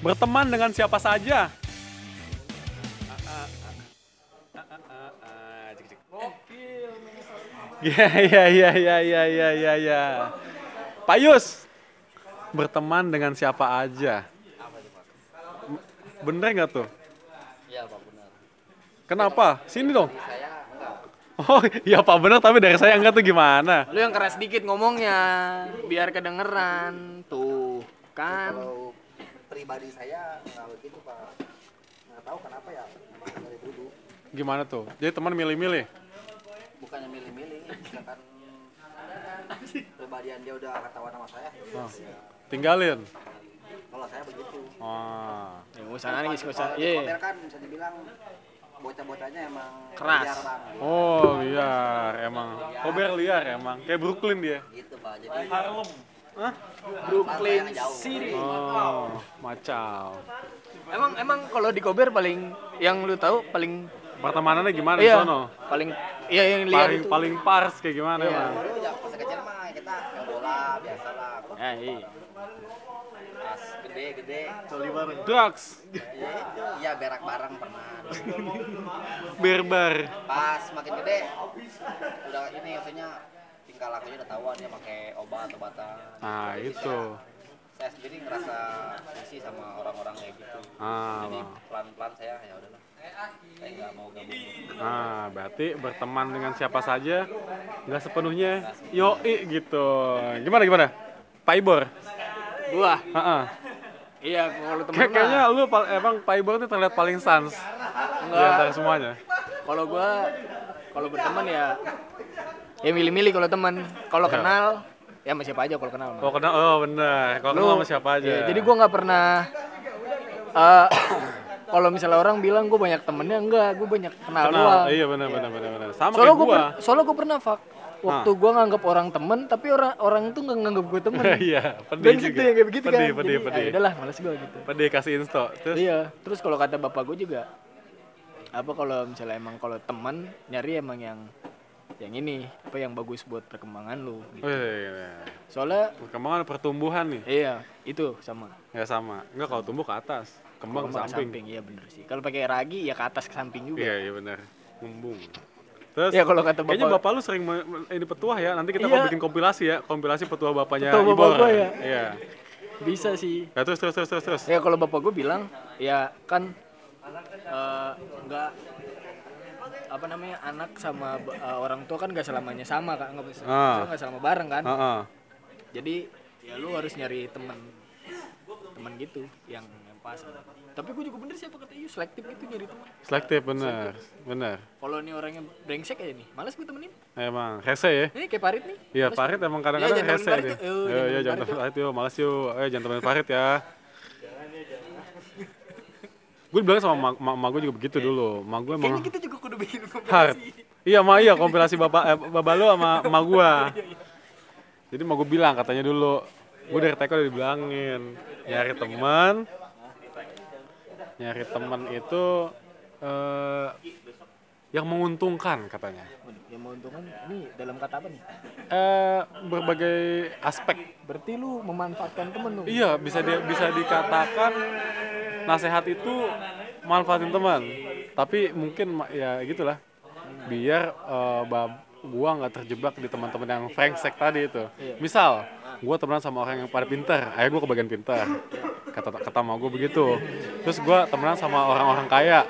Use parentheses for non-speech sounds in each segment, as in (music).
Berteman dengan siapa saja. Ya ya ya ya ya ya ya ya. Pak Yus, berteman dengan siapa aja. Bener nggak tuh? Iya Pak benar. Kenapa? Sini dong. Oh iya Pak bener tapi dari saya enggak tuh gimana? Lu yang keras dikit ngomongnya, biar kedengeran. Tuh, kan. Kalau pribadi saya nggak begitu Pak. Nggak tahu kenapa ya dari dulu. Gimana tuh? Jadi teman milih-milih. Bukannya milih-milih, misalkan pribadian dia udah ketahuan sama saya. Oh. ya, Tinggalin. Kalau saya begitu. Oh. Ya, nggak usah nangis, nggak usah. Iya. Kan bisa dibilang bocah-bocahnya emang Keras. liar, Bang. Oh liar emang. Kober liar emang. Kayak Brooklyn dia. Gitu Pak. Jadi Harlem. Hah? Brooklyn. City. Oh, macau. Emang emang kalau di Kober paling yang lu tahu paling Pertemanannya gimana di iya, sono? paling iya yang liar Paling itu. paling pars kayak gimana Iya. emang? dulu ya pas kecil mah kita main bola biasa lah. Ya, iya. Pas gede-gede Drugs, Iya iya berak bareng pernah. (laughs) berbar. Pas makin gede, udah ini maksudnya tingkah lakunya udah tahuan dia pakai obat-obatan. Nah itu. Saya sendiri ngerasa risih sama orang-orang kayak gitu. Ah, Jadi pelan-pelan saya ya udahlah. Saya nggak mau gabung. Nah, berarti berteman dengan siapa saja nggak sepenuhnya yoi gitu. Gimana gimana? Pak Ibor? Gua. Heeh. Iya, kalau temen Kayak- Kayaknya lu emang Pak Ibor tuh terlihat paling sans di Enggak. antara semuanya. Kalau gua kalau berteman ya ya milih-milih kalau teman. Kalau Ya. kenal ya sama siapa aja kalau kenal. Oh kenal, oh bener. Kalau Lu- kenal sama siapa aja. Iya, jadi gua nggak pernah eh kalau misalnya orang bilang gue banyak temennya enggak, gue banyak kenal, kenal. doang. Iya benar benar benar benar. Sama Soalnya kayak gue gua. soalnya gue pernah fak waktu gua nganggap orang temen tapi orang orang itu nggak nganggap gue temen. (laughs) Iya, pedih juga. tuh yang kayak begitu pedih, kan. Pedih, Jadi, pedih, ah, udahlah, males gue gitu. Pedih kasih insto. Terus Iya, terus kalau kata bapak gue juga apa kalau misalnya emang kalau teman nyari emang yang yang ini apa yang bagus buat perkembangan lu gitu. Oh, iya, iya, iya. soalnya Perkembangan pertumbuhan nih. iya itu sama Ya sama. Enggak kalau tumbuh ke atas, kembang ke Kembang ke samping. iya bener sih kalau pakai ragi ya ke atas ke samping juga Iya, iya benar. Ngembung. Terus ya kalau kata Kayaknya bapak bapak lu sering ini petuah ya. Nanti kita Iya. mau bikin kompilasi ya, kompilasi petuah bapaknya Petuah bapak Ibor. gua ya. Iya. bisa sih Ya, terus terus terus terus terus. ya kalau bapak gue bilang ya kan eh, nggak apa namanya anak sama eh, orang tua kan nggak selamanya sama kan nggak bisa Ah. nggak selama bareng kan Heeh. jadi ya lu harus nyari temen temen gitu yang yang pas tapi gue juga bener sih apa kata Yu selektif gitu nyari temen Selektif bener, bener. kalau nih orangnya brengsek aja nih malas gue temenin Emang rese ya. ini kayak Parit nih Iya, Farid emang Ya, kadang-kadang jangan rese nih. Iya, jangan temenin Farid yuk, males yuk. Eh, jangan temenin Farid ya. Gue bilang sama mak, mak, mak gue juga begitu dulu. Mak gue emang kayaknya kita juga kudu bikin hard. kompilasi Iya, ma iya (laughs) kompilasi bapak eh, bapak lu sama mak gue. (laughs) Jadi mak gue bilang katanya dulu, gue dari TK udah dibilangin nyari teman, nyari teman itu eh, yang menguntungkan katanya. Yang menguntungkan ini dalam kata apa nih Eh, berbagai aspek berarti lu memanfaatkan temen lu Iya, bisa dia bisa dikatakan nasihat itu manfaatin teman. Tapi mungkin ya gitulah. Biar eh, bab- gua nggak terjebak di teman-teman yang brengsek tadi itu. Misal, gua temenan sama orang yang pada pintar, akhirnya gua kebagian pintar. Kata kata mau gua begitu. Terus gua temenan sama orang-orang kaya.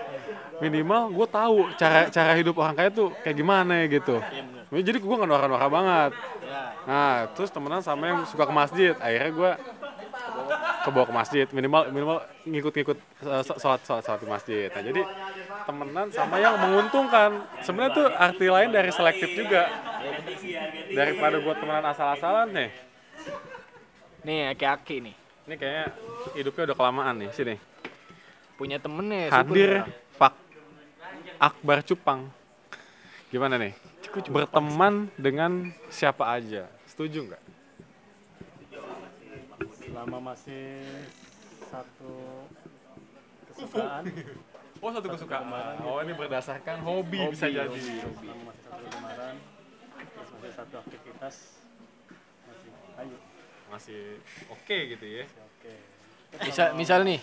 Minimal gue tahu cara cara hidup orang kaya tuh kayak gimana ya gitu. Jadi gue nggak norak-norak banget. Nah, terus temenan sama yang suka ke masjid. Akhirnya gue kebawa ke masjid minimal minimal ngikut-ngikut uh, sholat sholat sholat di masjid. Nah, jadi temenan sama yang menguntungkan. Sebenarnya tuh arti lain dari selektif juga. Daripada buat temenan asal-asalan nih. nih kayak Aki nih Ini kayaknya hidupnya udah kelamaan nih sini. punya temennya Hadir Pak Akbar Cupang. Gimana nih? Berteman dengan siapa aja. Setuju nggak? Selama masih satu kesukaan (laughs) Oh satu kesukaan. Oh ini berdasarkan hobi, bisa jadi. selama masih satu kemarin terus masih satu aktivitas masih ayo Masih oke gitu ya. oke misal misal nih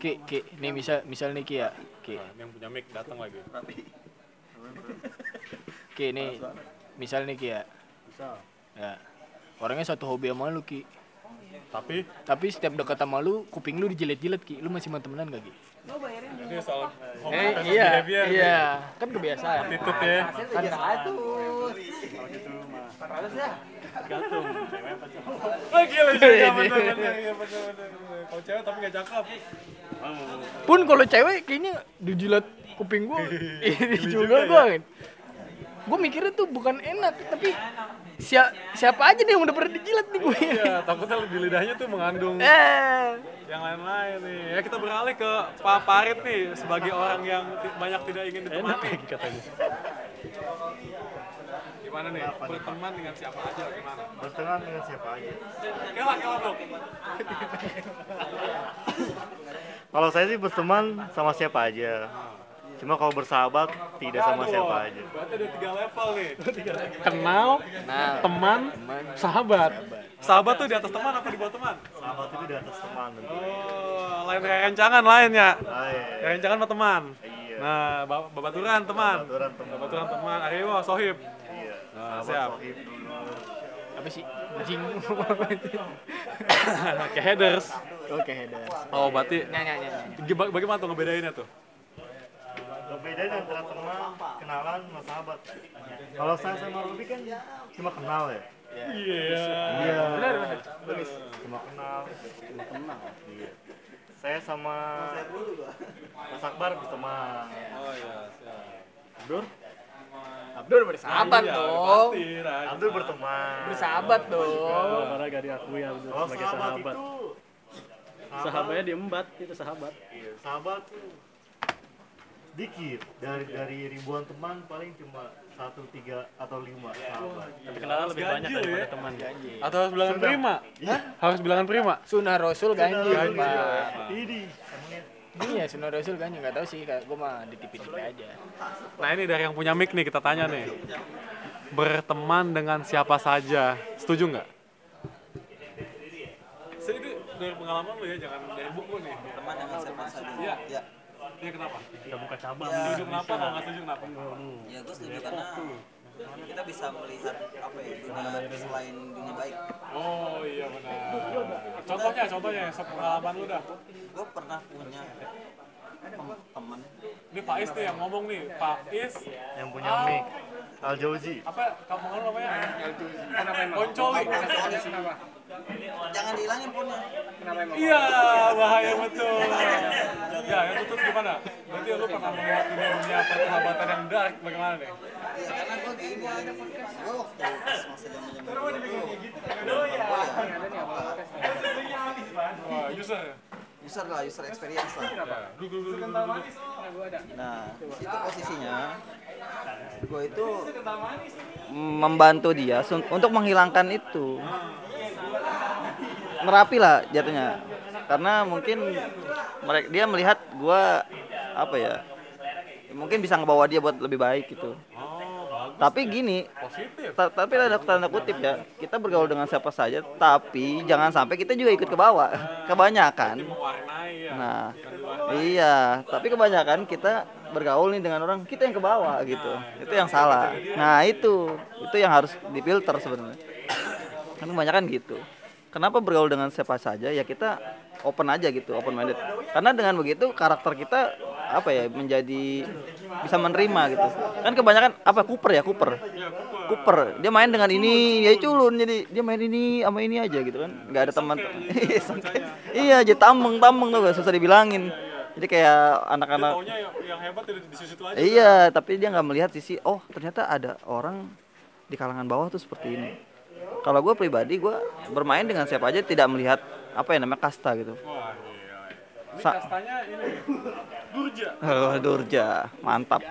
Ki, Ki, nih misal misal nih Ki ya. Ki, Nah, yang punya mic datang lagi. Ki nih misal nih Ki ya. Bisa. Ya. Orangnya satu hobi sama lu Ki. Tapi Tapi setiap dekat sama lu, kuping lu dijilet-jilet Ki. Lu masih mau temenan gak Ki? ini soal Eh, iya, behavior iya. Kan kebiasaan. Attitude ya. Kan satu. Kalau gitu mah gantung cewek apa cowok. (laughs) Oh gila iya. Kalau cewek tapi gak cakep. Pun kalau cewek kayaknya dijilat kuping gua. (laughs) Ini juga gua. Gua mikirnya tuh bukan enak, tapi sia- siapa aja nih yang udah pernah dijilat nih gue. Iya, takutnya di lidahnya tuh mengandung (laughs) Eh, yang lain-lain nih. Ya kita beralih ke Pak Parit nih sebagai orang yang banyak tidak ingin ditemani. katanya. Gimana nih? Berteman dengan siapa aja gimana? Berteman dengan siapa aja. Kela kela dong. Kalau saya sih berteman sama siapa aja. Cuma kalau bersahabat tidak sama siapa aja. Berarti ada tiga level nih. (laughs) Kenal, Kenal. teman, Teman. sahabat. Sahabat tuh di atas teman apa di bawah teman? Sahabat itu di atas teman tentu. Oh, lain rencangan lain ya. Ah, iya. Rencangan sama teman. Iya. Nah, ba- babaturan teman. Babaturan teman. Babaturan teman. Aryo, sohib. Iya. Nah, Sahabat siap. sohib dulu. apa sih? Anjing. (laughs) Kayak headers. Oke, header. Oh, berarti Nah, nah, nah. Bagaimana tuh ngebedainnya tuh? Bedain antara teman, kenalan, sama sahabat. Kalau saya sama Robi kan cuma kenal ya. Iya. Iya. Benar, benar. Cuma kenal. Cuma kenal. Iya. Saya sama Mas Akbar berteman. Oh iya, siap. Abdur? Abdul bersahabat Iya, dong. Pasti, Raj. Abdur berteman. Bersahabat dong. Karena gak diakui ya Kalau sebagai sahabat, sahabat. itu Sahabatnya diembat itu sahabat. Iya, sahabat tuh sedikit dari dari ribuan teman paling cuma satu tiga atau lima sahabat. Tapi kenalan lebih banyak ganjil daripada ya. teman. Atau harus bilangan prima? Harus bilangan prima? Sunnah Rasul ganjil, Ganjil. Pak. Ini Iya, Sunnah Rasul ganjil enggak tahu sih, kayak gua mah ditipi-tipi aja. Nah ini dari yang punya mic nih kita tanya nih. Berteman dengan siapa saja, setuju nggak? Saya itu dari pengalaman lu ya, jangan dari buku nih. Teman dengan siapa saja. Iya. Ya. Iya kenapa? Kita buka cabang. Setuju kenapa? Kalau nggak setuju kenapa? Ya gue setuju karena kita bisa melihat apa ya dunia selain dunia baik. Oh iya benar. Contohnya, contohnya, sepengalaman lu dah. Gue pernah punya tem- teman Ini Faiz nih yang ngomong nih, Faiz yang punya mic Al Jauzi. apa kamu ngomong namanya? Koncoli. jangan dihilangin ponnya. Iya, bahaya betul. Ya, yang itu terus gimana? Berarti lu pernah melihat dunia dunia persahabatan yang dark bagaimana nih? Iya karena gue gini, gue waktu pas masa zaman zaman dulu Wah, user. User lah user experience lah. Ya, dulu. dulu. Nah, itu posisinya gue itu membantu dia untuk menghilangkan itu. Merapi lah jatuhnya. Karena mungkin mereka dia melihat gue apa ya? Mungkin bisa ngebawa dia buat lebih baik gitu. Tapi gini, Positif. ta- tapi ada tanda kutip ya. Kita bergaul dengan siapa saja, tapi jangan sampai kita juga ikut ke bawah. Kebanyakan. Mewarnai ya. Nah, iya, tapi kebanyakan kita bergaul nih dengan orang kita yang ke bawah gitu. Itu yang salah. Nah, itu itu yang harus difilter sebenarnya. Kan kebanyakan gitu. Kenapa bergaul dengan siapa saja? Ya kita open aja gitu, open minded. Karena dengan begitu karakter kita apa ya menjadi bisa menerima gitu. Kan kebanyakan apa Cooper ya, Cooper. Cooper. Dia main dengan ini, ya culun jadi dia main ini sama ini aja gitu kan. nggak ada teman. (laughs) Iya, songket. Iya, jadi tameng-tameng tuh susah dibilangin. Jadi kayak anak-anak Taunya yang, yang hebat di, di situ aja. Iya, tapi dia nggak melihat sisi oh ternyata ada orang di kalangan bawah tuh seperti ini. Kalau gue pribadi gue bermain dengan siapa aja tidak melihat apa ya namanya kasta gitu. Wah, iya. Ini Sa- kastanya ini Durja. Oh, Durja, mantap.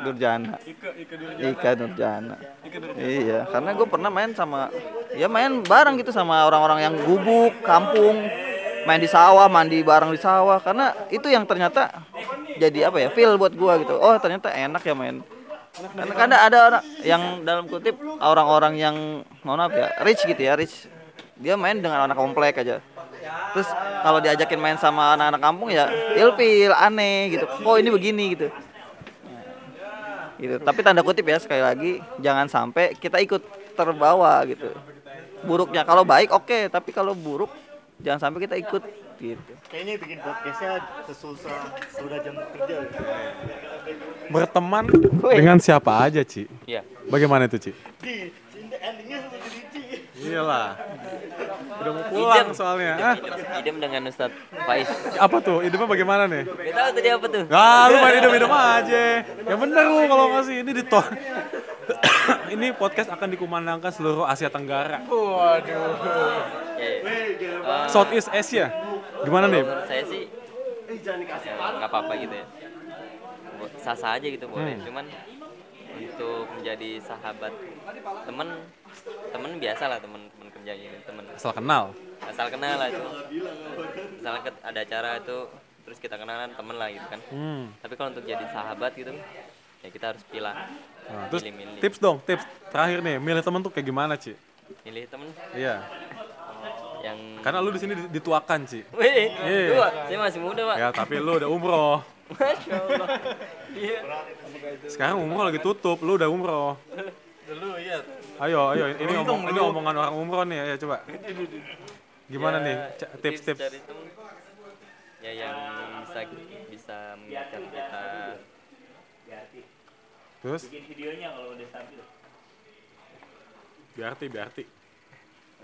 Durjana, Ike Ike Durja. Ika Durjana. Ike Durja. Iya, karena gue pernah main sama ya main bareng gitu sama orang-orang yang gubuk kampung, main di sawah, mandi bareng di sawah. Karena itu yang ternyata jadi apa ya feel buat gue gitu. Oh ternyata enak ya main. Karena kadang ada orang yang dalam kutip orang-orang yang mohon maaf ya rich gitu ya rich. Dia main dengan anak komplek aja. Terus kalau diajakin main sama anak-anak kampung ya ilfil aneh gitu kok ini begini gitu gitu tapi tanda kutip ya sekali lagi jangan sampai kita ikut terbawa gitu buruknya kalau baik oke tapi kalau buruk jangan sampai kita ikut gitu Kayaknya bikin podcastnya sesusah sudah jam kerja. gitu. Berteman dengan siapa aja, Ci? Iya. Bagaimana itu? Di, endingnya Ci. Iyalah. Udah mau pulang soalnya. Ah, Idem dengan Ustadz Faiz. apa tuh? Idemnya bagaimana nih? Gak tahu tadi apa tuh. Ah, lu main idem-idem aja. Ya bener lu kalau ngasih ini di (coughs) ini podcast akan dikumandangkan seluruh Asia Tenggara. Waduh. Ya, ya. Southeast Asia. Gimana nih? Menurut saya sih ya, nggak apa-apa gitu ya. Sah-sah aja gitu boleh. Hmm. Cuman untuk menjadi sahabat temen temen biasa lah temen temen kerja gitu temen Asal kenal. asal kenal lah itu ke- ada acara itu terus kita kenalan temen lah gitu kan Hmm. tapi kalau untuk jadi sahabat gitu ya kita harus pilah Nah, terus milih-milih tips dong, tips terakhir nih, milih temen tuh kayak gimana, Ci? milih temen Iya. yang Karena lu di sini di- dituakan, Ci. Wih, Iya. tua. saya masih muda pak Ya, tapi lu udah umroh. Masya Allah Iya. Sekarang umroh lagi tutup, lu udah umroh. Dulu iya. Ayo, ayo, ini ngomong, ini omongan orang umroh nih, ayo coba. Gimana Ya, nih, tips-tips? ya yang bisa bisa mengingatkan kita Terus? Bikin videonya kalau udah stabil. Biarti, biarti.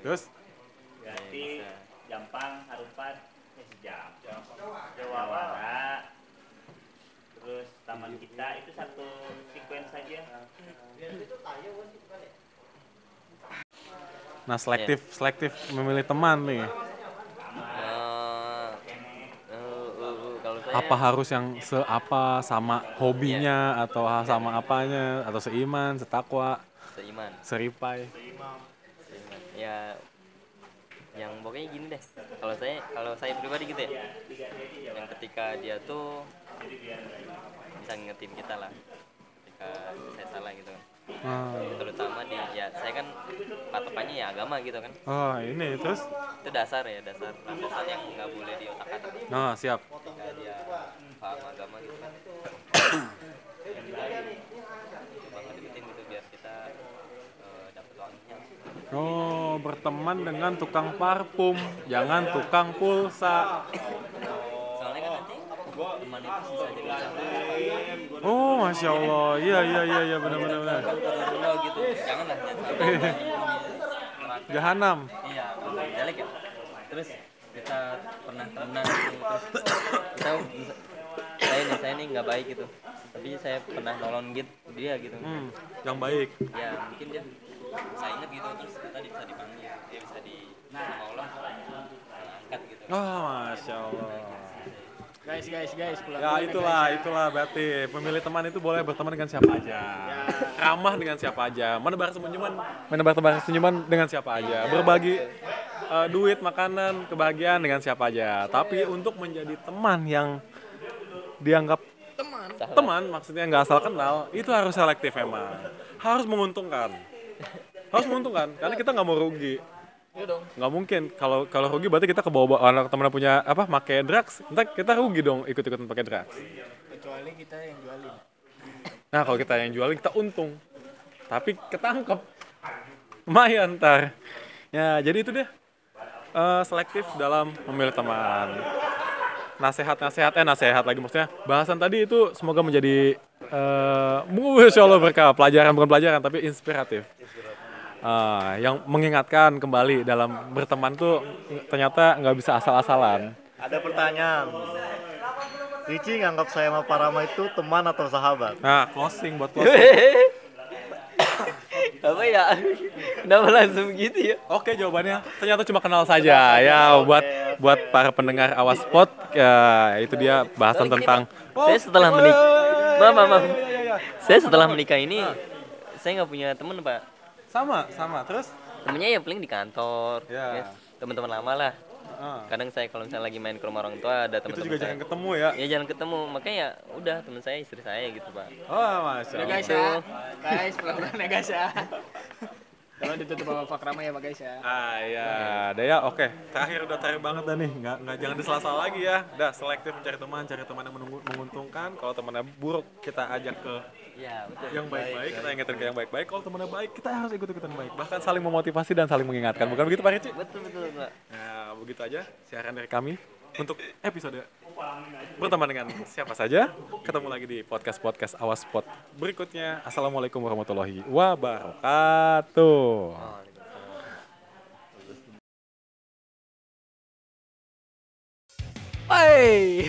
Terus? ya, bisa Jampang, Harupan, ya sejam. Jawara, terus taman kita itu satu sequence saja. Nah, selektif, selektif memilih teman nih. Eh, eh, eh, kalau saya Apa harus yang seapa sama hobinya atau sama apanya atau seiman, setakwa, seiman. Seripai. seiman. Ya yang pokoknya gini deh. Kalau saya kalau saya pribadi gitu ya yang ketika dia tuh bisa ngingetin kita lah ketika saya salah gitu kan Ah. terutama di ya saya kan patokannya ya agama gitu kan Oh, ini terus? itu dasar ya dasar dasar yang nggak boleh di otak atik Nah, siap. ketika dia paham agama gitu kan coba ngedeketin gitu biar kita eh, dapet wanginya Oh, berteman dengan tukang parfum, jangan tukang pulsa. soalnya kan nanti teman itu bisa jadi sahabat Oh, masya Allah, iya iya iya iya benar benar benar. gitu. Janganlah Jahanam. iya jelek ya. Terus kita pernah temenan gitu. Terus kita bisa- saya nih saya nih nggak baik gitu. Tapi saya pernah nolong gitu dia gitu. Hmm, yang baik. ya mungkin dia saya inget gitu. Terus kita bisa dipanggil dia bisa di sama Allah angkat gitu. Oh, masya Allah. Guys, guys, guys, pulang Ya itulah, guys, ya. itulah berarti memilih teman itu boleh berteman dengan siapa aja. Ramah dengan siapa aja. Menebar senyuman, menebar-tebar senyuman dengan siapa aja. Berbagi eh, duit, makanan, kebahagiaan dengan siapa aja. Tapi untuk menjadi teman yang dianggap Teman. teman, maksudnya nggak asal kenal, itu harus selektif emang. Harus menguntungkan. Harus menguntungkan, karena kita nggak mau rugi. Iya dong. nggak mungkin. Kalau kalau rugi berarti kita ke bawah anak teman punya apa pakai drugs. Entar kita rugi dong ikut ikutan pakai drugs. Kecuali kita yang jualin. nah kalau kita yang jualin kita untung. Tapi ketangkep. Lumayan ntar. Ya jadi itu deh Eh, selektif dalam memilih teman. Nasehat-nasehat eh nasehat lagi maksudnya. Bahasan tadi itu semoga menjadi Masya Allah berkah. Pelajaran bukan pelajaran tapi inspiratif Ah, yang mengingatkan kembali dalam berteman tuh ternyata nggak bisa asal-asalan. Ada pertanyaan. Ricci nganggap saya sama Parama itu teman atau sahabat? nah closing buat (laughs) closing. Apa ya? Kenapa langsung gitu ya? Oke jawabannya. Ternyata cuma kenal saja. Ya buat buat para pendengar awas spot ya itu dia bahasan tentang saya setelah menikah maaf maaf, maaf. saya setelah menikah ini saya nggak punya temen pak sama sama. Terus? Temennya ya paling di kantor. Ya. ya. teman-teman lama lah. Ah, kadang saya kalau misalnya lagi main ke rumah orang tua ada itu teman-teman juga saya. jangan ketemu ya? Ya jangan ketemu. Makanya ya udah teman saya istri saya gitu pak. Oh masya Allah guys ya. Guys, pulang-pulang ya guys ya. Kalau ditutup sama Pak Rama ya Pak guys ya. Ah iya, Daya oke. Terakhir udah terakhir banget dah nih. Nggak, nggak jangan disela-sela lagi ya. Udah selektif mencari teman, cari teman yang menunggu- menguntungkan. Kalau temannya buruk, kita ajak ke Iya, betul. yang baik-baik, kita ingetin ke yang baik-baik. Kalau temannya baik, kita harus ikut-ikutan baik. Bahkan saling memotivasi dan saling mengingatkan. Bukan begitu Pak Ricci? Betul betul, Pak. Nah, begitu aja siaran dari kami untuk episode berteman dengan siapa saja. Ketemu lagi di podcast-podcast Awas Spot berikutnya. Assalamualaikum warahmatullahi wabarakatuh. Hai. (laughs)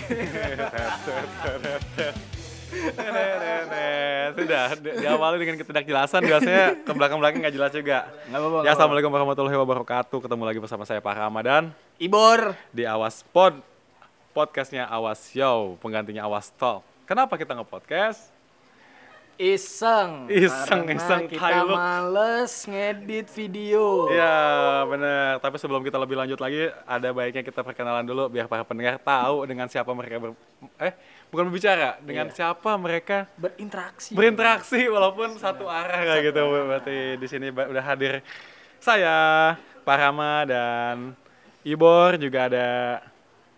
Sudah, di- diawali dengan ketidakjelasan biasanya ke belakang-belakang nggak jelas juga. Nggak apa-apa. Ya, Assalamualaikum warahmatullahi wabarakatuh. Ketemu lagi bersama saya Pak Ramadan Ibor. di Awas Pod. Podcastnya Awas Show, penggantinya Awas Talk. Kenapa kita nge-podcast? Iseng. Iseng, Karena iseng, Kita lu. males ngedit video. Iya, benar. Tapi sebelum kita lebih lanjut lagi, ada baiknya kita perkenalan dulu biar para pendengar tahu dengan siapa mereka ber eh bukan berbicara, dengan siapa mereka Berinteraksi. berinteraksi walaupun satu arah kayak gitu. Berarti di sini udah hadir saya, Pak Rama dan Ibor juga ada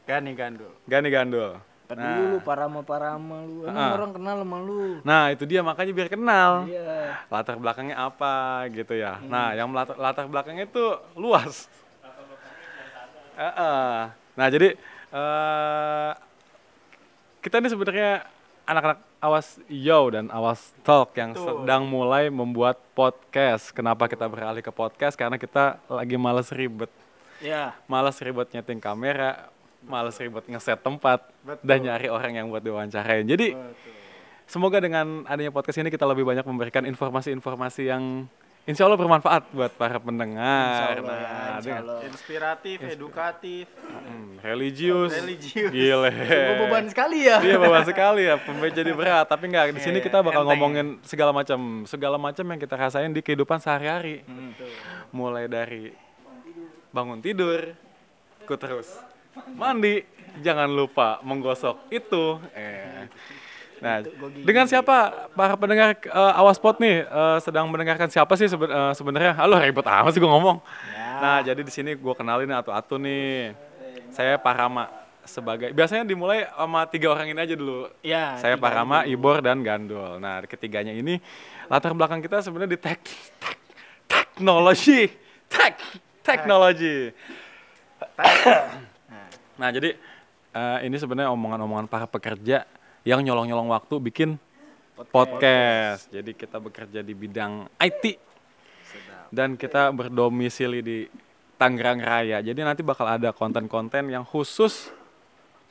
Gani Gandul. Gani Gandul. Tadi dulu lu parama parama lu. Emang Ah. orang kenal sama lu. Nah, itu dia makanya biar kenal. Iya. latar belakangnya apa gitu ya. Nah, yang latar, latar belakangnya itu luas. Heeh. Nah, jadi eh kita ini sebenarnya anak-anak awas yo dan awas talk yang sedang mulai membuat podcast. Kenapa kita beralih ke podcast? Karena kita lagi males ribet. Ya. Males ribet nyeting kamera, males ribet ngeset tempat dan nyari orang yang buat diwawancarain. Jadi semoga dengan adanya podcast ini kita lebih banyak memberikan informasi-informasi yang insya Allah bermanfaat buat para pendengar. Nah, dengan- Inspiratif, edukatif, Hmm, religius, religius. gile. Beban sekali ya. Iya beban sekali ya, pembe jadi berat. Tapi enggak di sini Iya, kita bakal enteng. ngomongin segala macam, segala macam yang kita rasain di kehidupan sehari-hari. Hmm. Mulai dari bangun tidur, ikut terus mandi, jangan lupa menggosok itu. Eh. Nah, dengan siapa para pendengar eh, awas pot nih eh, sedang mendengarkan siapa sih seben- eh, sebenarnya? Halo ribet amat sih gue ngomong. Nah, jadi di sini gue kenalin atu-atu nih. Saya Pak Rama sebagai biasanya dimulai sama tiga orang ini aja dulu. Ya. Saya Pak Rama, Ibor dan Gandul. Nah, ketiganya ini latar belakang kita sebenarnya di tek, tek teknologi, tek teknologi. Nah, jadi eh, ini sebenarnya omongan-omongan para pekerja yang nyolong-nyolong waktu bikin podcast. Jadi kita bekerja di bidang IT dan kita berdomisili di Tangerang Raya. Jadi nanti bakal ada konten-konten yang khusus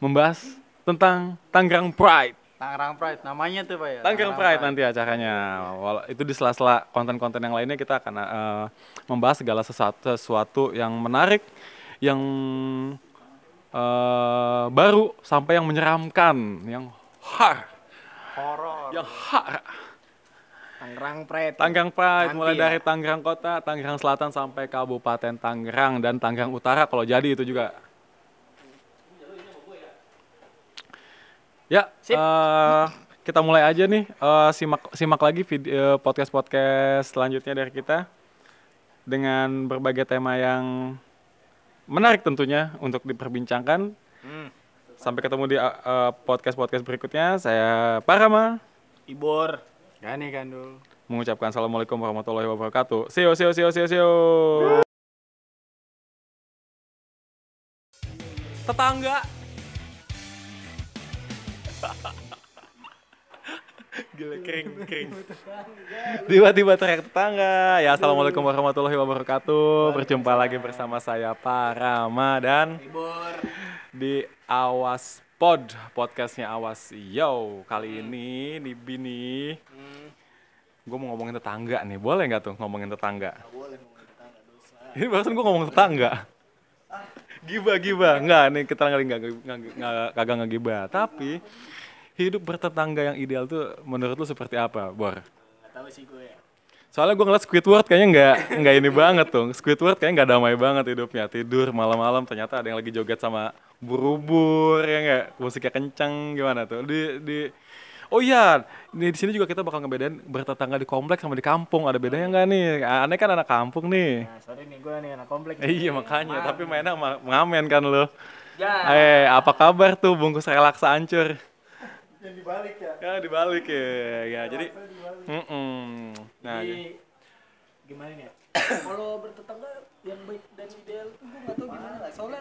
membahas tentang Tangerang Pride. Tangerang Pride, namanya tuh Pak ya? Tangerang Pride nanti acaranya. Wala- itu di sela-sela konten-konten yang lainnya kita akan eh, membahas segala sesuatu, sesuatu yang menarik, yang eh, baru sampai yang menyeramkan, yang har, Horor. yang har. Tangerang Pride. Tangerang Pride Nanti mulai ya. dari Tangerang Kota, Tangerang Selatan sampai Kabupaten Tangerang dan Tangerang Utara kalau jadi itu juga. Ya, Sip. eh, kita mulai aja nih eh, simak simak lagi video podcast podcast selanjutnya dari kita dengan berbagai tema yang menarik tentunya untuk diperbincangkan. Sampai ketemu di podcast podcast berikutnya. Saya Parama Ibor. Gani Gandul. mengucapkan assalamualaikum warahmatullahi wabarakatuh. See you, see you, see you, see you, see you. Tetangga. (laughs) Gila kering, kering. Tiba-tiba teriak tetangga. Ya, assalamualaikum warahmatullahi wabarakatuh. Berjumpa lagi bersama saya Pak Rama dan Ibor. di Awas Pod, podcastnya Awas Yo. Kali ini di Bini, gue mau ngomongin tetangga nih, boleh nggak tuh ngomongin tetangga? boleh ngomongin tetangga, dosa. Ini barusan gue ngomong tetangga. Giba giba, nggak nih kita nggak nggak nggak- nggak- kagak ngegibah. Tapi hidup bertetangga yang ideal tuh menurut lu seperti apa, Bor? Gak tahu sih gue ya. Soalnya gue ngeliat Squidward kayaknya nggak nggak ini banget tuh. Squidward kayaknya nggak damai banget hidupnya. Tidur malam-malam ternyata ada yang lagi joget sama buru-buru ya nggak. Musiknya kencang gimana tuh. Di di Oh iya, ini di sini juga kita bakal ngebedain bertetangga di kompleks sama di kampung. Ada bedanya nggak nih? Aneh kan anak kampung nih. Nah, sorry nih gue nih anak komplek. Eh, iya makanya, tapi mainnya ngamen kan lo. Ya. Eh, apa kabar tuh bungkus relaksa hancur? Yang dibalik ya. Ya dibalik ya, ya jadi, mm nah, Jadi gimana nih? ya? (coughs) Kalau bertetangga yang baik dan ideal tuh gue nggak tahu gimana. Soalnya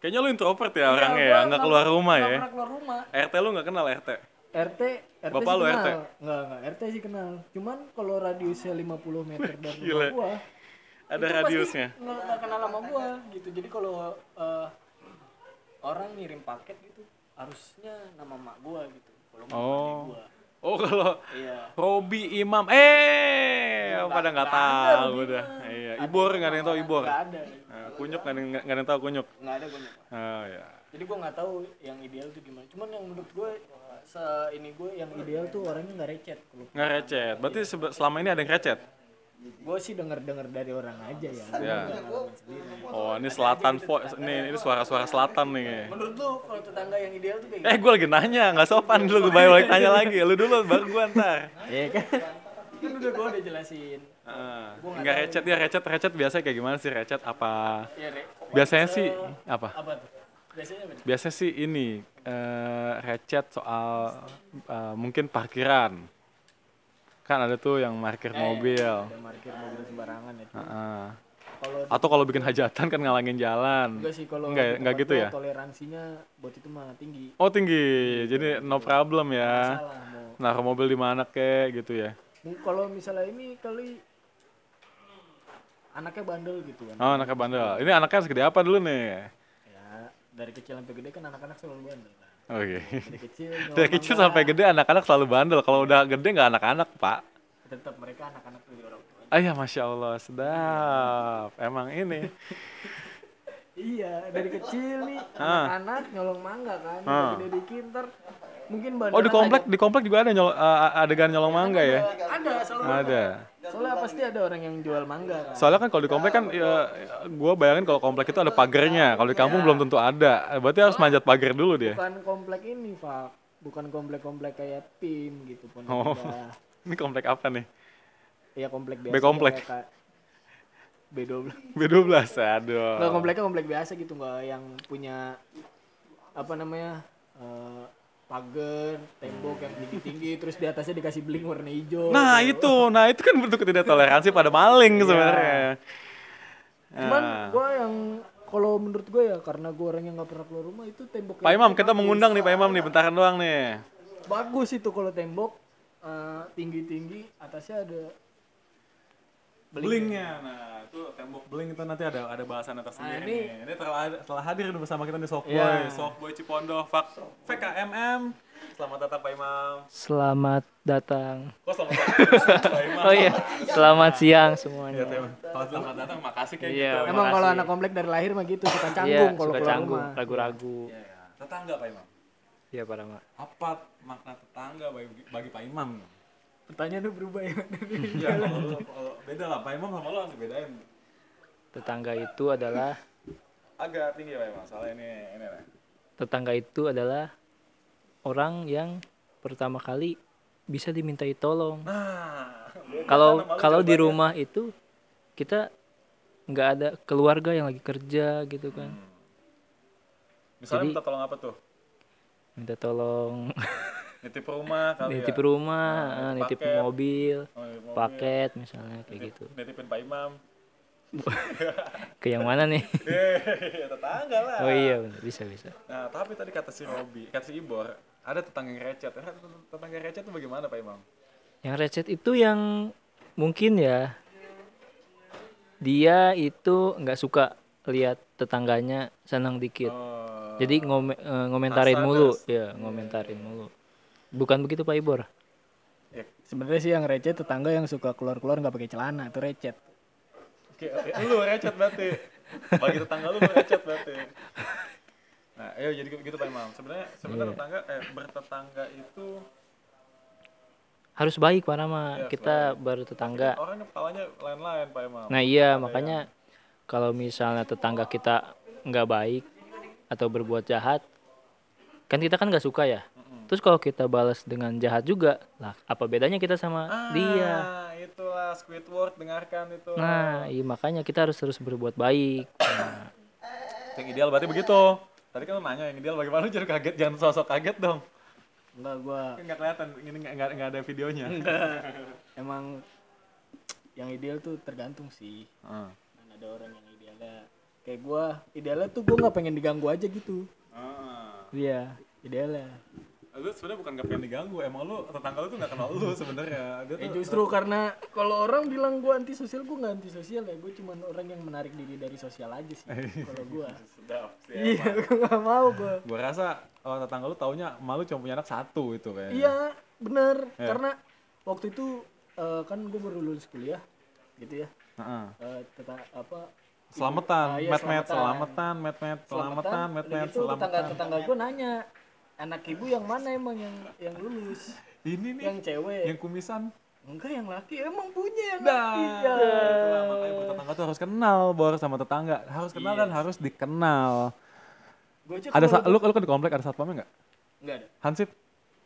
kayaknya lu introvert ya Iya, orangnya ya, nggak keluar rumah nggak ya. pernah keluar rumah. RT lu nggak kenal RT? RT, RT Bapak sih lu kenal. RT? Enggak, enggak, RT sih kenal. Cuman kalau radiusnya 50 meter dari rumah gua, Ada itu radiusnya. pasti nggak nggak kenal sama gua gitu. Jadi kalau eh, orang ngirim paket gitu, harusnya nama mak gua gitu. Kalau Oh. gua. Oh kalau Iya. Robi Imam, eh pada nggak tahu udah. Iya, Ibor nggak ada yang tahu Ibor. Nggak ada. Nah, kunyuk nggak ada nggak ada yang tahu kunyuk. Nggak ada gua. Nyak. Oh ya. Jadi gua nggak tahu yang ideal tuh gimana. Cuman yang menurut gua se ini gua yang ideal tuh orangnya nggak recet. Nggak recet. Berarti selama ini ada yang recet. Gua sih denger-denger dari orang aja ya. Ya. Oh ini selatan voice, nih ini suara-suara selatan nih. Menurut lu kalau tetangga yang ideal tuh kayak Eh gue lagi nanya, nggak sopan dulu gue balik tanya lagi. Lu dulu baru gue ntar. Iya kan? kan udah gua udah jelasin. Ah, Gua nggak Nggak tahu. recet ya recet recet biasa kayak gimana sih recet apa? Iya. Biasanya sih apa? Apa tuh? Biasanya? Biasanya sih ini eh, recet soal eh, mungkin parkiran. Kan ada tuh yang parkir mobil. Udah parkir mobil sembarangan ya. Heeh. Kalau Atau kalau bikin hajatan kan ngalangin jalan. enggak sih kalau Enggak, di enggak gitu ya? Toleransinya buat itu mah tinggi. Oh tinggi, jadi no problem ya. Mau. Naruh mobil di mana kek gitu ya. Kalau misalnya ini kali anaknya bandel gitu kan. Oh anaknya bandel. Ini anaknya segede apa dulu nih? Ya, dari kecil sampai gede kan anak-anak selalu bandel. Oke. Dari kecil (laughs) Dari kecil sampai gede anak-anak selalu bandel. Kalau udah gede nggak anak-anak pak. tetap mereka anak-anak dari orang tua. Ah ya masya Allah sedap. Emang ini. (laughs) Iya, dari kecil nih Ah. anak-anak nyolong mangga kan. Ah. Gede dikit ntar mungkin bandel. Oh di komplek di komplek juga ada nyol, eh, adegan nyolong mangga ya? Ada selalu Ada. Soalnya pasti ada orang yang jual mangga kan. Soalnya kan kalau di komplek kan ya, gue bayangin kalau komplek itu ada pagernya. Kalau di kampung belum tentu ada. Berarti harus manjat pagar dulu dia. Bukan komplek ini, Pak. Bukan komplek-komplek kayak PIM gitu pun. Oh. (laughs) Ini komplek apa nih? Iya komplek biasa. B komplek. kayak Kak- B12. B12 aduh. Enggak kompleknya komplek biasa gitu, enggak yang punya apa namanya? eh, pagar, tembok yang tinggi-tinggi terus di atasnya dikasih bling warna hijau. Nah itu, nah itu kan bentuk ketidaktoleransi pada maling sebenarnya. Cuman Nah. gua yang kalau menurut gue ya karena gue orang yang nggak pernah keluar rumah itu tembok Pak Imam, kita mengundang nih Pak Imam nih, bentaran doang nih. bagus itu kalau tembok eh, tinggi-tinggi atasnya ada Blingnya, nah itu tembok bling itu nanti ada ada bahasan atas Nah, ini- nih. Ini telah, telah hadir bersama kita nih Softboy, Iya. Softboy Cipondo, Fak, VKMM. Selamat datang Pak Imam. Selamat datang. Kok selamat datang (laughs) Pak Imam? Oh iya, selamat siang Iya, semuanya. Kalau selamat datang makasih kayak Iya, gitu. Emang kalau anak komplek dari lahir mah gitu suka Iya, canggung kalau suka keluar canggung, rumah. ragu-ragu. Iya, iya. Tetangga Pak Imam. Iya, Pak Rama. Apa makna tetangga bagi, bagi Pak Imam? Pertanyaannya berubah ya. Iya, (laughs) kalau lu- kalau beda lah Pak Imam sama lo harus bedain. Tetangga itu adalah Agak tinggi Pak Imam, soalnya ini ini lah. tetangga itu adalah orang yang pertama kali bisa dimintai tolong. Nah, Kalau kalau di rumah itu kita nggak ada keluarga yang lagi kerja gitu kan. misalnya Jadi- minta tolong apa tuh? Minta tolong (laughs) Nitip rumah kali nitip ya? rumah, Nah, ah, nitip paket. mobil, Oh, iya, mobil. paket misalnya kayak Nitip- gitu. Nitipin Pak Imam. (laughs) Ke yang mana nih? Hehehe, (laughs) tetangga lah. Oh iya, bener. bisa bisa. Nah, tapi tadi kata si Robi, kata si Ibor, ada tetangga yang recet. Tetangga yang recet itu bagaimana Pak Imam? Yang recet itu yang mungkin ya dia itu nggak suka lihat tetangganya senang dikit. Oh, Jadi ngome- eh, ngomentarin mulu, ya ngomentarin mulu. Bukan begitu Pak Ibor? Sebenarnya sih yang recet tetangga yang suka keluar-keluar nggak pakai celana itu recet. Oke, oke. lu recet berarti. Bagi tetangga lu recet berarti. Nah, ayo jadi gitu Pak Imam. Sebenarnya sebenarnya Iya. tetangga eh bertetangga itu Harus baik Pak Rama. Iya, Kita bertetangga. orangnya kepalanya lain-lain Pak Imam. Nah iya makanya kalau misalnya tetangga kita nggak baik atau berbuat jahat, kan kita kan nggak suka ya. Terus kalau kita balas dengan jahat juga, lah apa bedanya kita sama dia? Ah, itulah Squidward dengarkan itu. Nah, iya makanya kita harus terus berbuat baik. Nah, Yang ideal berarti begitu. Tadi kan lu nanya yang ideal bagaimana lu jangan kaget, jangan sosok kaget dong. Enggak gua Kan nggak kelihatan, ini nggak nggak- nggak ada videonya. (laughs) emang yang ideal tuh tergantung sih. Ah. Kan ada orang yang idealnya kayak gua, idealnya tuh gua nggak pengen diganggu aja gitu. Ah. Iya, idealnya. Lu sebenarnya bukan gak pengen diganggu, emang lu tetangga lu tuh gak kenal lu sebenarnya. Dia Eh justru karena kalau orang bilang gua antisosial, gua nggak antisosial ya. Gua cuma orang yang menarik diri dari sosial aja sih. (laughs) kalau gua. sedap sih. Iya, gua nggak mau gua. Gua rasa oh, tetangga lu taunya malu cuma punya anak satu itu kayaknya. Iya, bener. Ya. Karena waktu itu eh, kan gua baru lulus kuliah, gitu ya. Heeh. Eh, teta- apa Selamatan, Ah, iya, met-met, selamatan. selamatan, met-met, selamatan, met-met, itu tetangga selamatan. tetangga gue nanya anak ibu yang mana emang yang yang lulus Ini nih, yang cewek yang kumisan. enggak yang laki emang punya yang Nah, laki ya itulah makanya bertetangga tuh harus kenal, Bor, sama tetangga. Harus kenal dan harus dikenal. gue aja Ada lu lu kan di komplek ada satpamnya enggak? enggak ada Hansip?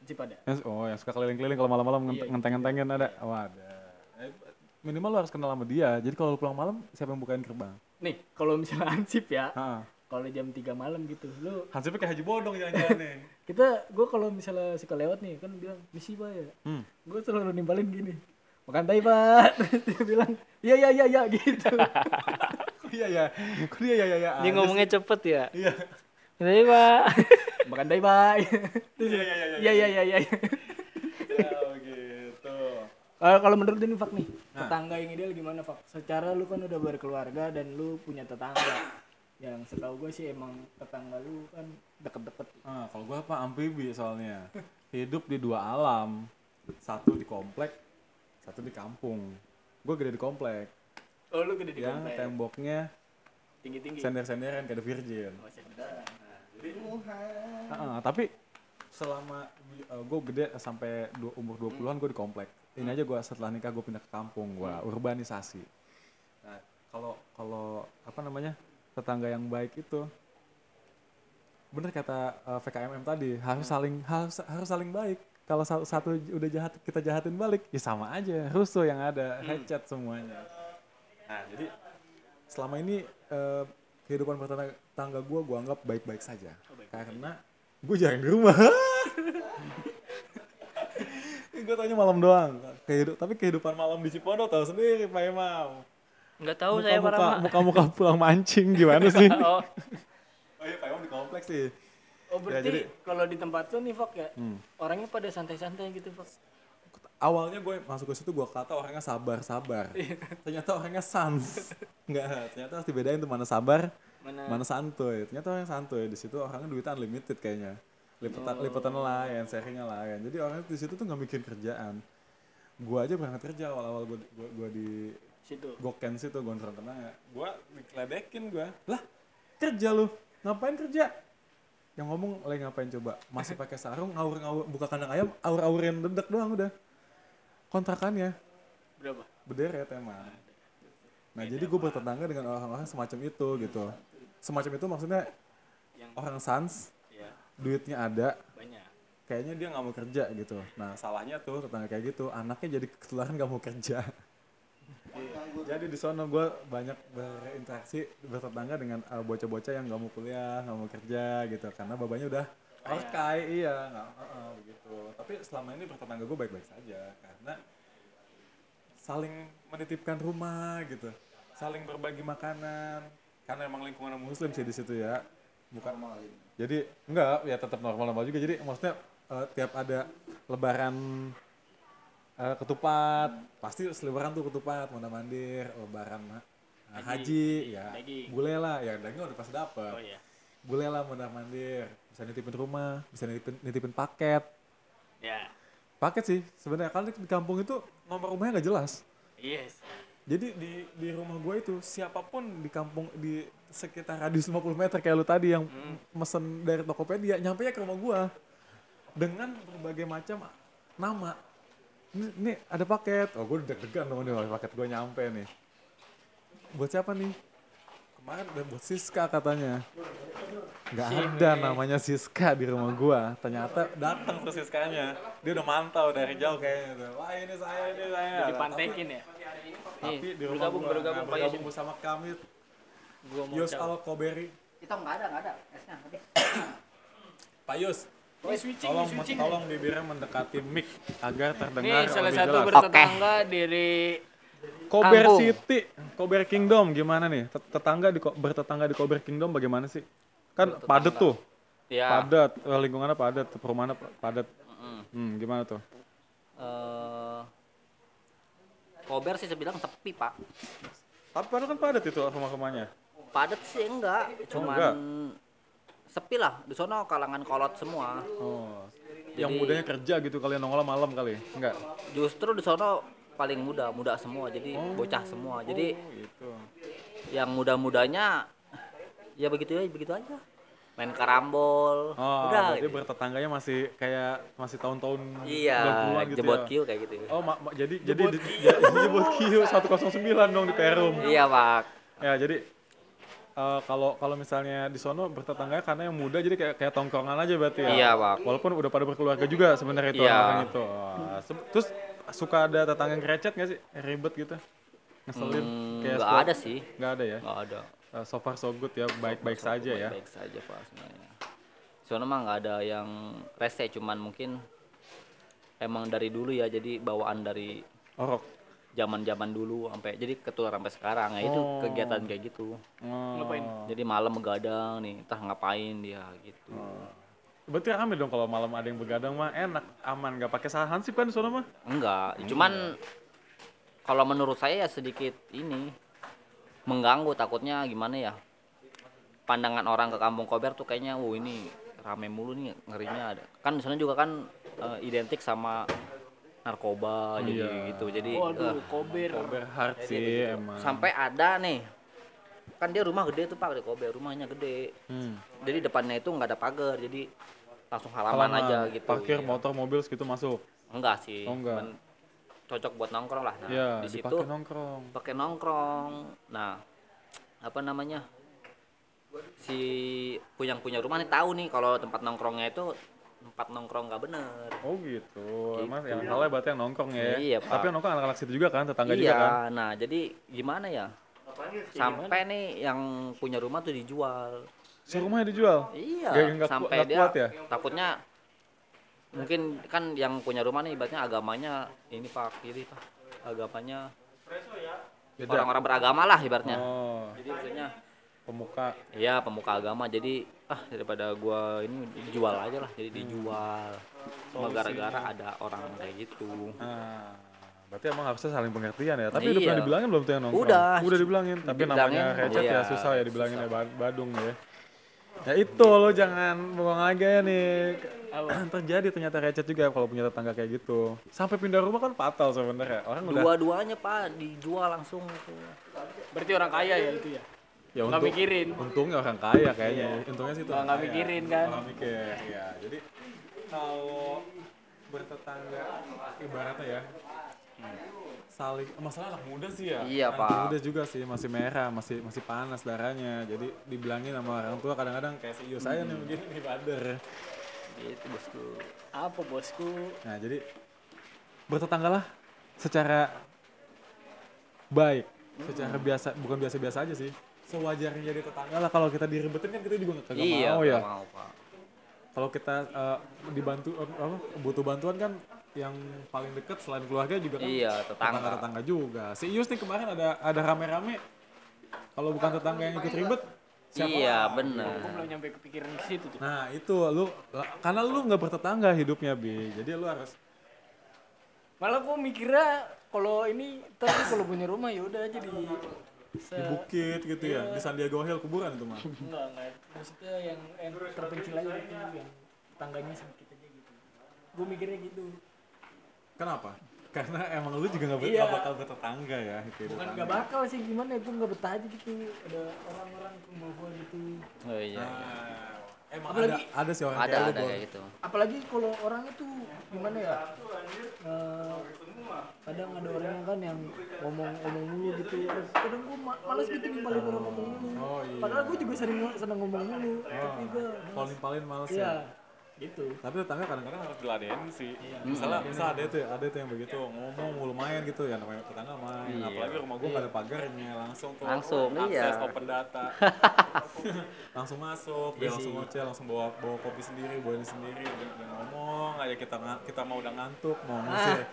Cip ada Yang, oh, yang suka keliling-keliling kalau malam-malam Iya, iya. ngenteng-ngentengin ada. Oh, ada. Eh, Minimal lu harus kenal sama dia. Jadi kalau lu pulang malam, siapa yang bukain gerbang? nih kalau misalnya ansip ya Heeh. Kalau jam 3 malam gitu lu Hansipnya kayak Haji Bodong jalan-jalan nih. (laughs) kita gue kalau misalnya suka lewat nih kan bilang misi pak ya Hmm. gue selalu nimbalin gini makan tai pak (laughs) dia bilang iya iya iya iya (laughs) gitu Iya ya. Kok dia ya ya ya. dia aja ngomongnya cepet ya. Iya. Iya, Pak. makan tai pak Iya iya iya iya. iya iya iya iya Ya begitu. Kalau kalau menurut ini Fak nih, Nah. tetangga yang ideal gimana Fak? Secara lu kan udah berkeluarga dan lu punya tetangga. Yang setahu gue sih emang tetangga lu kan deket-deket. Ah, kalau gua apa amfibi soalnya. Hidup di dua alam. Satu di komplek, satu di kampung. Gue gede di komplek. Oh lu gede di yang komplek. temboknya Tinggi-tinggi. sender-senderan kayak The Virgin. Oh, sender. Ah, tapi selama gue gede sampai du- umur 20-an gue di komplek. Ini aja gue setelah nikah gue pindah ke kampung, gue urbanisasi. Nah, kalau kalau apa namanya? Tetangga yang baik itu bener kata eh, VKMM tadi, harus saling harus harus saling baik. Kalau satu, satu udah jahat kita jahatin balik, ya sama aja. Rusuh yang ada, headchat semuanya. Nah, jadi selama ini eh, kehidupan bertetangga gue gue anggap baik-baik saja karena gue jarang di rumah (laughs) gue tanya malam doang Kehidup, tapi kehidupan malam di Cipondo tahu sendiri Pak Imam Enggak tahu saya muka, para muka, muka (laughs) pulang mancing gimana sih? (laughs) Oh, oh iya Pak Imam di kompleks sih. Oh berarti jadi- kalau di tempat lu nih Fak ya, Hmm. orangnya pada santai-santai gitu Fak. awalnya gue masuk ke situ gue kata orangnya sabar sabar ternyata orangnya sans. (laughs) Nggak ternyata harus dibedain tuh mana sabar Mana? mana santuy. Ternyata orang santuy. Di situ orangnya duitnya unlimited kayaknya. Lipetan lipetan lain sharingnya lain jadi orangnya di situ tuh nggak mikir kerjaan. Gua aja berangkat kerja awal awal gua, gua, gua di Situ. goken situ gondrong tenang ya gua dikeledekin gua lah kerja lu ngapain kerja yang ngomong lagi ngapain coba masih pakai sarung ngawur ngawur buka kandang ayam aur aurin dedek doang udah kontrakannya Berapa? berderet emang. Nah jadi gue bertetangga dengan orang-orang semacam itu gitu. Semacam itu maksudnya Yang orang sans, ya duitnya ada, banyak. kayaknya dia nggak mau kerja gitu. Nah salahnya tuh tetangga kayak gitu, anaknya jadi ketularan nggak mau kerja. Jadi di sana gue banyak berinteraksi bertetangga dengan uh, bocah-bocah yang nggak mau kuliah, nggak mau kerja gitu, karena babanya udah orkai, iya, nggak, uh, uh, begitu. Tapi selama ini bertetangga gue baik-baik saja, karena saling menitipkan rumah gitu. Saling berbagi makanan karena emang lingkungan muslim sih di situ ya. Bukan jadi enggak ya tetap normal-normal juga. Jadi maksudnya eh, tiap ada lebaran eh, ketupat. Pasti selebaran tuh ketupat mana mandir lebaran eh, haji ya. Daging. bule lah ya daging udah pasti dapet. Oh iya. bule lah mondar mandir. Bisa nitipin rumah bisa nitipin, nitipin paket. Ya. paket sih sebenarnya. Kalau di kampung itu nomor rumahnya nggak jelas. Yes. jadi di di rumah gue itu siapa pun di kampung di sekitar radius 50 meter kayak lu tadi yang mesen dari Tokopedia nyampe ke rumah gue dengan berbagai macam nama ini, ini ada paket. Oh gue deg-degan dong nih paket gue nyampe nih. Buat siapa nih? Kemarin udah buat Siska katanya. Nggak ada namanya Siska di rumah gua. Ternyata datang tuh Siskanya. Dia udah mantau dari jauh kayaknya tuh. Wah ini saya ini saya. Dipantekin ya. tapi di rumah bergabung, gua bergabung, bergabung bersama kami Gua mau Yus. Al Koberi. Kita nggak ada, nggak ada. Esnya. Pak Yus Ini switching, tolong switching. tolong bibirnya mendekati mic agar terdengar Nih salah lebih satu jelas. bertetangga dari Kober Kampung. City, Kober Kingdom gimana nih? Tet- Tetangga di bertetangga di Kober Kingdom bagaimana sih? Kan padat tuh. Ya. Padat, eh, lingkungannya padat, perumahannya pa- padat. Hmm, gimana tuh? Eh, Kober sih sebilang sepi pak. Tapi padahal kan padat itu rumah-rumahnya. Padat sih enggak, cuman enggak. Sepi lah. Di sono kalangan kolot semua. Oh. Yang Jadi- mudanya kerja gitu kalian nongol malam kali. Enggak. Justru di sono paling muda, muda semua. Jadi bocah semua. Jadi Oh, gitu. yang muda-mudanya ya begitu ya, begitu aja. Main karambol. Oh, Udah. berarti gitu. bertetangganya masih kayak masih tahun-tahun Iya, 90-an gitu jebot ya. kiu kayak gitu. Oh, ma- ma- jadi jadi di, ya, (laughs) jebot Q 109 dong di Perum. Iya pak. Ya, jadi eh, kalau kalau misalnya di sono bertetangga karena yang muda jadi kayak kayak tongkrongan aja berarti ya. Iya, Pak. Walaupun udah pada berkeluarga juga sebenarnya itu Iya. orang itu. Oh, terus suka ada tetangga yang recet nggak sih? Ribet gitu. Ngeselin Hmm, kayak sport. ada sih. Nggak ada ya. Nggak ada. Eh, so far so good ya, baik-baik saja ya. Baik saja pak sebenarnya. Soalnya mah nggak ada yang rese, cuman mungkin emang dari dulu ya, jadi bawaan dari Orok. Zaman-zaman dulu sampai jadi ketular sampai sekarang ya itu Oh. kegiatan kayak gitu. Oh. Jadi malam begadang nih, entah ngapain dia gitu. Berarti rame dong kalau malam ada yang begadang mah enak, aman, nggak pakai sahan sih kan di sono mah. Enggak, cuman kalau menurut saya ya sedikit ini mengganggu takutnya gimana ya pandangan orang ke kampung Kober tuh kayaknya wow ini rame mulu nih ngerinya ada kan di sana juga kan eh, identik sama narkoba jadi Iya. gitu jadi Waduh, eh, kober. Kober hard sih emang. sampai ada nih kan dia rumah gede tuh pak di Kober rumahnya gede Hmm. jadi depannya itu nggak ada pagar jadi langsung halaman, aja gitu Parkir Iya. motor, mobil segitu masuk. enggak sih Oh, enggak. cuman cocok buat nongkrong lah nah Iya, di situ nongkrong. pakai nongkrong nah apa namanya si punya punya rumah nih tahu nih kalau tempat nongkrongnya itu tempat nongkrong nggak bener Oh gitu. Emang Gitu. yang salah berarti yang nongkrong ya. Iya, Pak. Tapi yang nongkrong anak-anak situ juga kan, tetangga iya juga kan. nah jadi gimana ya sampai nih yang punya rumah tuh dijual Si rumahnya dijual. iya Gak- ku- sampai dia kuat ya? takutnya mungkin kan yang punya rumah nih ibaratnya agamanya ini pak kiri pak agamanya Beda. orang-orang beragama lah ibaratnya Oh, jadi maksudnya pemuka. Iya pemuka agama jadi ah daripada gua ini dijual aja lah jadi dijual cuma gara-gara ada orang kayak gitu Nah, berarti emang harusnya saling pengertian ya. Tapi udah Iya. pernah dibilangin belum tuh yang nongkrong? Udah. Udah dibilangin. Tapi Dibilangin, namanya recet iya, ya susah ya dibilangin ya Ba- Badung ya. Ya itu lo jangan bohong aja ya nih. (clears throat) Terjadi ternyata recet juga kalau punya tetangga kayak gitu. Sampai pindah rumah kan fatal sebenarnya. Orang udah dua-duanya pak dijual langsung. Berarti orang kaya ya itu ya. Ya Nggak untung- mikirin. Untungnya orang kaya kayaknya. Untungnya sih itu. Nggak- mikirin kan. Nggak mikir. Ya, jadi kalau bertetangga ibaratnya ya saling masalah anak muda sih ya Iya, anak Pak. muda juga sih masih merah masih masih panas darahnya jadi dibilangin sama orang tua kadang-kadang kayak si saya nih begini nih bader gitu bosku Apa bosku? nah jadi bertetanggalah secara baik secara biasa bukan biasa-biasa aja sih sewajarnya jadi tetangga lah. Kalau kita diribetin kan kita juga nggak kagak iya mau ya. mau pak. Kalau kita eh, dibantu eh, apa butuh bantuan kan yang paling dekat selain keluarga juga kan Iya, tetangga. tetangga juga. Si Ius nih kemarin ada ada rame-rame. Kalau bukan tetangga yang ikut ribet siapa iya bener. Gue belum nyampe kepikiran ke situ tuh. nah itu lu karena lu nggak bertetangga hidupnya bi. Jadi lu harus Malah gue mikirnya kalau ini tapi kalau punya rumah ya udah aja di se di bukit gitu ya di Sandiaga Hill kuburan itu mah enggak enggak maksudnya yang yang terpencil aja gitu yang tangganya sedikit aja gitu. Gue mikirnya gitu. kenapa karena emang lu juga nggak ber- Iya. nggak bakal bertetangga ya itu Bukan nggak bakal sih gimana ya gue nggak betah aja gitu ada orang-orang rumah gue gitu. oh iya iya. Emang Apalagi- ada ada sih orang ada kayak ada Bor. kayak gitu Apalagi kalau orangnya tuh gimana ya? eh, kadang ada orang kan yang ngomong-ngomong mulu gitu kadang gue ma malas gitu nimpalin orang ngomong mulu Oh, iya. padahal gue juga sering seneng ngomong mulu tapi gue Paling-paling males iya ya. Gitu Tapi tetangga kadang-kadang harus diladenin sih. Iya. Misalnya, misalnya ada tuh, ada tuh yang begitu ngomong mulu main gitu ya namanya tetangga main. Apalagi rumah gua nggak ada pagarnya langsung tuh. Langsung, akses iya. open data. (laughs) langsung masuk, dia langsung ngoceh, langsung bawa bawa kopi sendiri, bawa ini sendiri, dia, dia ngomong aja kita kita mau udah ngantuk, mau ngusir.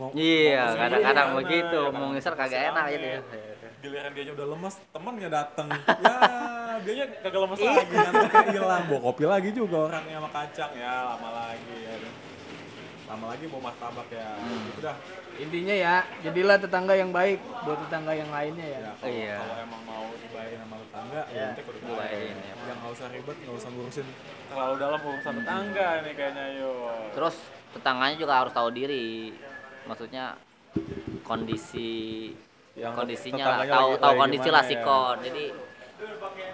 Mau, Iya, mau ngusir kadang-kadang begitu. ya, Mau ngisar kagak enak aja. gitu ya. Giliran dia udah lemes, temennya dateng. (laughs) ya, dia kagak lemes lagi, ngantuknya (laughs) hilang. Bawa kopi lagi juga orangnya sama kacang ya, lama lagi ya. Lama lagi bawa martabak ya. Gitu dah. intinya ya jadilah tetangga yang baik buat tetangga yang lainnya ya Ya, kalau, Iya. kalau emang mau dibayarin sama tetangga, ya Iya, nanti kudu dibayarin, ya. Yang nggak usah ribet, nggak usah ngurusin terlalu dalam urusan tetangga ini kayaknya yo. Terus tetangganya juga harus tahu diri. Maksudnya kondisi Yang kondisinya lah, tahu tahu kondisi lah ya. sikon. Jadi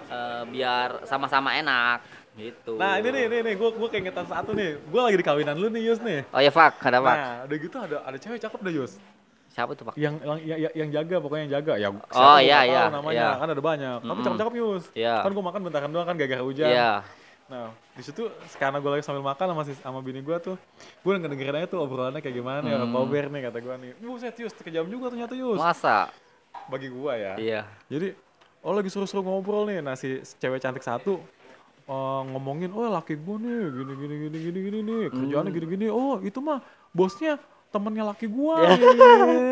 eh, biar sama-sama enak gitu. Nah ini nih, ini nih, gue gue keingetan satu nih. Gue lagi di kawinan lu nih Yus nih. Oh ya Fak, ada Fak. Nah, udah gitu ada ada cewek cakep deh Yus. Siapa tuh Pak? Yang yang yang, yang jaga pokoknya yang jaga. Ya, Oh, iya, iya, namanya iya. kan ada banyak. Tapi cakep-cakep Yus. Iya. Kan gue makan bentaran doang kan gara-gara hujan. Iya. Nah, di situ karena gue lagi sambil makan sama si sama bini gue tuh, gue udah ngedengerin aja tuh obrolannya kayak gimana ya, Hmm. kober nih kata gue nih. Buset Yus, kejam juga ternyata Yus. Masa? Bagi gue ya. Iya. Jadi, oh lagi suruh-suruh ngobrol nih, nah si cewek cantik satu eh, ngomongin, oh laki gue nih, gini gini gini gini gini nih, kerjaannya gini gini, oh itu mah bosnya temennya laki gue,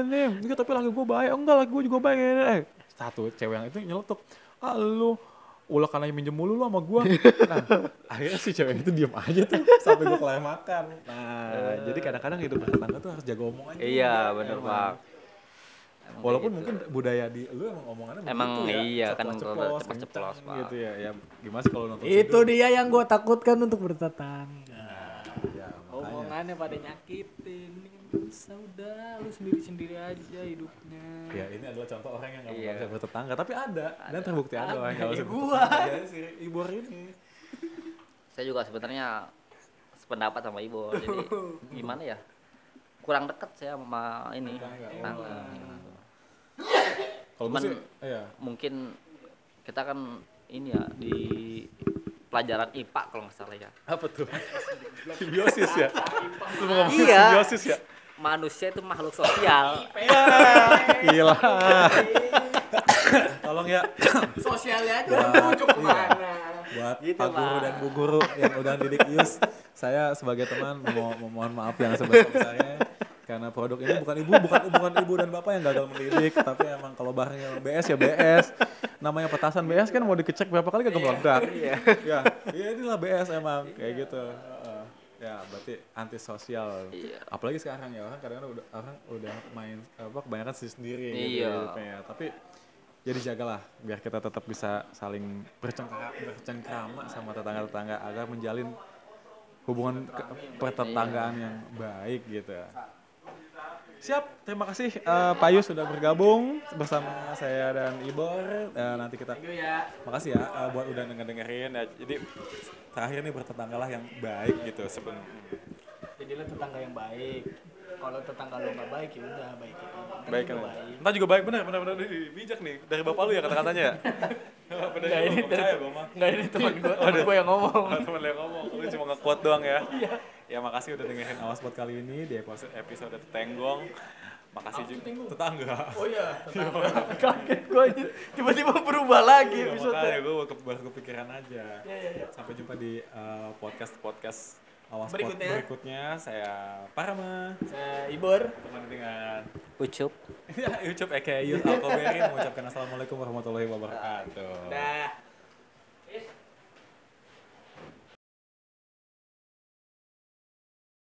ini, ini tapi laki gue baik, enggak laki gue juga baik, eh satu cewek yang itu nyeletuk, ah lu ulah karena minjem mulu lu sama gue, (laughs) nah akhirnya si cewek itu diem aja tuh sampai gue kelar makan, nah jadi kadang-kadang hidup bertetangga tuh harus jaga omongannya, Iya, bener emang. Pak. Emang Walaupun kayak mungkin budaya di lu emang omongannya Emang begitu ya. iya, kan ceplos-ceplos, kencang Pak. gitu ya. Ya gimana sih kalau nonton itu Sidul? dia yang gue takutkan untuk bertetangga Ya, makanya. omongannya pada nyakitin bisa udah lu sendiri sendiri aja hidupnya Ya ini adalah contoh orang yang nggak Iya. bisa bertetangga, tapi ada, dan terbukti ada, orang yang nggak bisa Ya, gua. bertetangga. Ya, si Ibor ini. Saya juga sebenarnya sependapat sama Ibu. Jadi (laughs) gimana ya? Kurang dekat saya sama ini. Tetangga. Kalau Cuman- sih, iya. Mungkin kita kan ini ya di pelajaran IPA kalau nggak salah ya. Apa tuh? Simbiosis ya? Ngomong Iya. simbiosis ya? Manusia itu makhluk sosial. Gila. Tolong ya sosialnya aja Buat- udah iya. ke mana buat Gitu, Pak Guru dan Bu Guru yang udah didik Ius, saya sebagai teman mau memohon maaf yang sebesar-besarnya karena produk ini bukan ibu, bukan bukan ibu dan bapak yang gagal mendidik, tapi emang kalau barangnya BS ya BS. Namanya petasan BS kan mau dikecek berapa kali gagal meledak. Iya. Ya, iya inilah BS emang kayak gitu. Heeh. Ya, berarti anti sosial. Iya. Apalagi sekarang ya orang kadang-kadang udah orang udah main apa kebanyakan sendiri sendiri gitu Iya. hidupnya ya. Tapi jadi jagalah biar kita tetap bisa saling bercengkrama, bercengkrama sama tetangga-tetangga agar menjalin hubungan pertetanggaan yang baik gitu ya. Siap, terima kasih eh, Pak Yus sudah bergabung bersama saya dan Ibor. Eh, nanti kita makasih ya eh, buat udah denger-dengerin ya. Jadi terakhir nih bertetanggalah yang baik gitu sebenarnya. jadilah tetangga yang baik kalau tetangga lu nggak baik ya udah baik itu Baik kan. Entah juga baik bener bener bener bijak nih dari bapak lu ya kata-katanya ya. (laughs) bener Nggak, ya, ini percaya gua mah. nggak ini teman gue (laughs) teman gue yang ngomong Oh, lu yang ngomong, lu cuma nge-quote doang ya. Ya makasih udah dengerin awas buat kali ini di episode episode Tetenggong. Makasih juga tetangga. oh iya tetangga (laughs) kaget gue aja tiba-tiba berubah lagi Iya, episode makanya gue baru, kepikiran aja. Sampai jumpa di eh, podcast podcast awas Berikutnya. berikutnya. Saya Parama saya Ibor teman dengan Ucup. ya, (laughs) Ucup aka Yus Alkoberi mengucapkan assalamualaikum warahmatullahi wabarakatuh. dah